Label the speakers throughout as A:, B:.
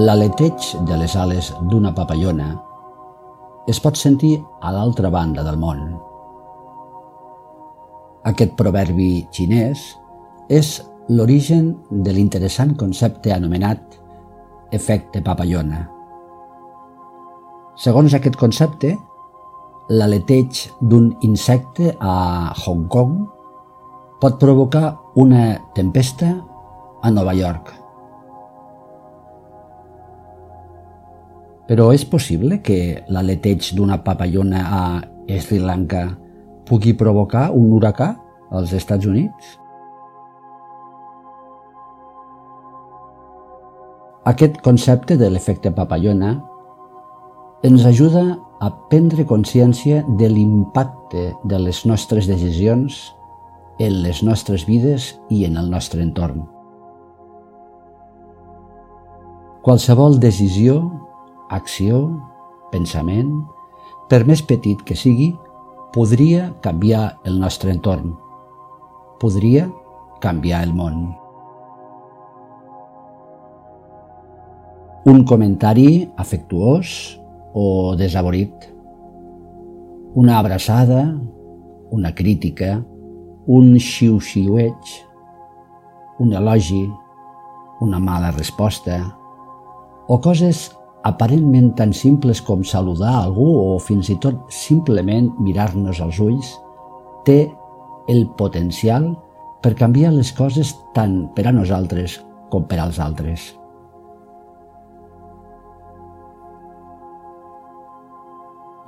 A: L'aleteig de les ales d'una papallona es pot sentir a l'altra banda del món. Aquest proverbi xinès és l'origen de l'interessant concepte anomenat efecte papallona. Segons aquest concepte, l'aleteig d'un insecte a Hong Kong pot provocar una tempesta a Nova York. Però és possible que l'aleteig d'una papallona a Sri Lanka pugui provocar un huracà als Estats Units? Aquest concepte de l'efecte papallona ens ajuda a prendre consciència de l'impacte de les nostres decisions en les nostres vides i en el nostre entorn. Qualsevol decisió acció, pensament, per més petit que sigui, podria canviar el nostre entorn. Podria canviar el món. Un comentari afectuós o desaborit. Una abraçada, una crítica, un xiu-xiueig, un elogi, una mala resposta, o coses aparentment tan simples com saludar algú o fins i tot simplement mirar-nos als ulls, té el potencial per canviar les coses tant per a nosaltres com per als altres.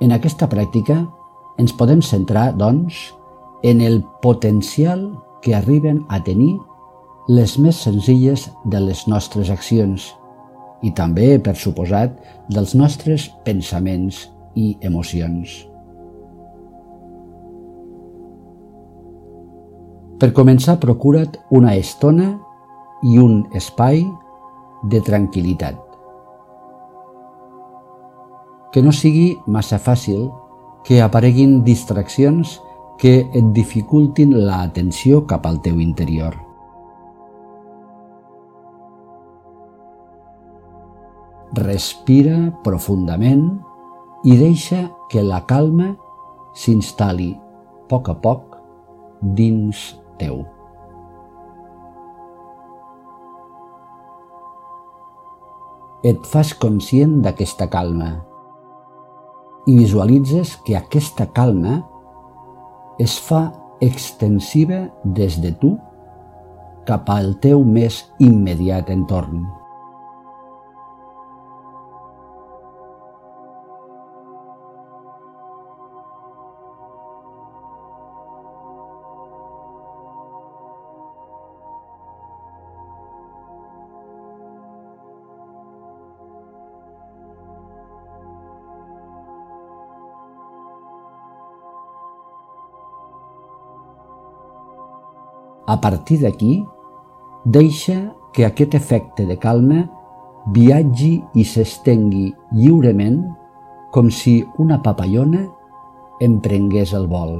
A: En aquesta pràctica ens podem centrar, doncs, en el potencial que arriben a tenir les més senzilles de les nostres accions – i també, per suposat, dels nostres pensaments i emocions. Per començar, procura't una estona i un espai de tranquil·litat. Que no sigui massa fàcil que apareguin distraccions que et dificultin l'atenció cap al teu interior. Respira profundament i deixa que la calma s'instal·li a poc a poc dins teu. Et fas conscient d'aquesta calma i visualitzes que aquesta calma es fa extensiva des de tu cap al teu més immediat entorn. A partir d'aquí, deixa que aquest efecte de calma viatgi i s'estengui lliurement com si una papallona emprengués el vol.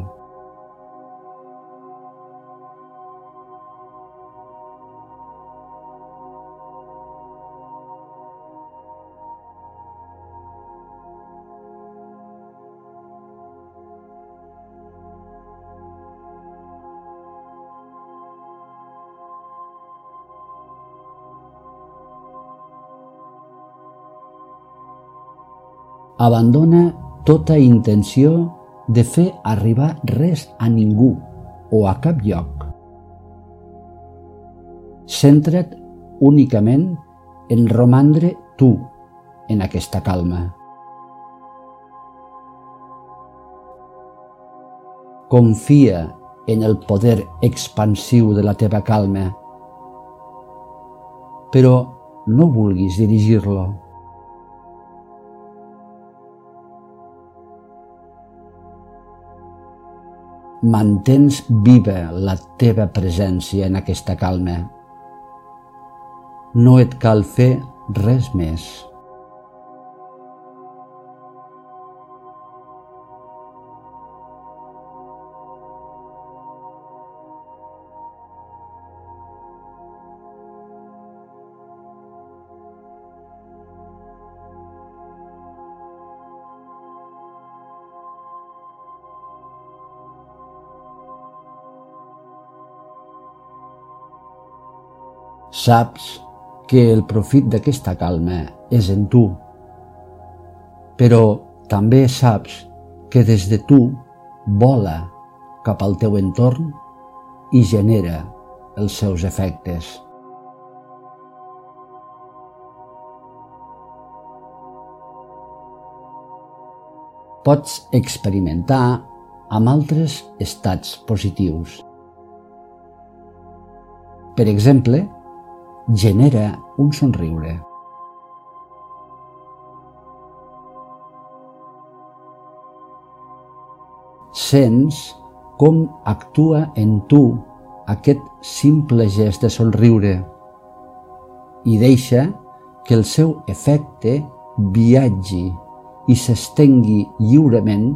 A: abandona tota intenció de fer arribar res a ningú o a cap lloc. Centra't únicament en romandre tu en aquesta calma. Confia en el poder expansiu de la teva calma, però no vulguis dirigir-lo. Mantens viva la teva presència en aquesta calma. No et cal fer res més. Saps que el profit d'aquesta calma és en tu, però també saps que des de tu vola cap al teu entorn i genera els seus efectes. Pots experimentar amb altres estats positius. Per exemple, genera un somriure. Sents com actua en tu aquest simple gest de somriure i deixa que el seu efecte viatgi i s'estengui lliurement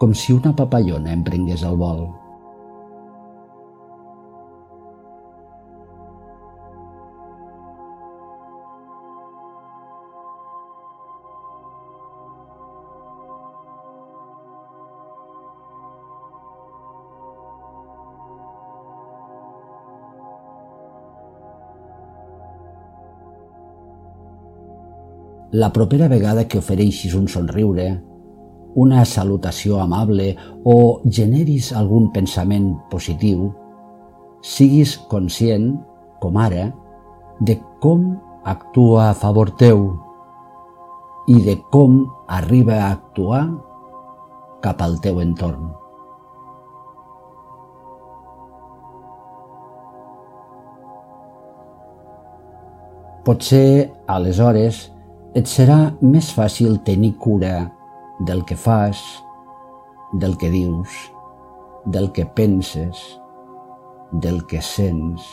A: com si una papallona emprengués el vol. La propera vegada que ofereixis un somriure, una salutació amable o generis algun pensament positiu, siguis conscient, com ara, de com actua a favor teu i de com arriba a actuar cap al teu entorn. Potser, aleshores, et serà més fàcil tenir cura del que fas, del que dius, del que penses, del que sents.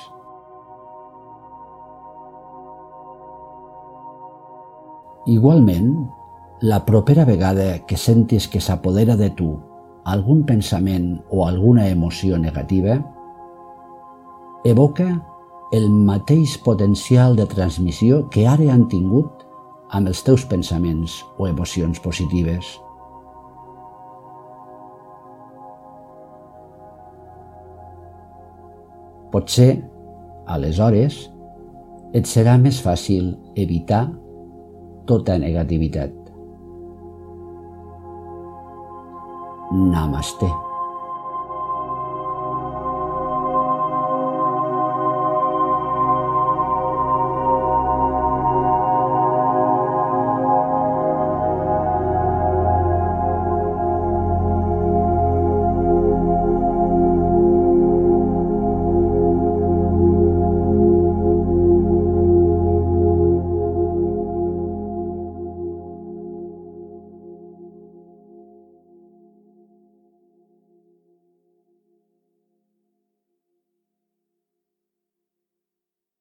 A: Igualment, la propera vegada que sentis que s'apodera de tu algun pensament o alguna emoció negativa, evoca el mateix potencial de transmissió que ara han tingut amb els teus pensaments o emocions positives. Potser, aleshores, et serà més fàcil evitar tota negativitat. Namaste.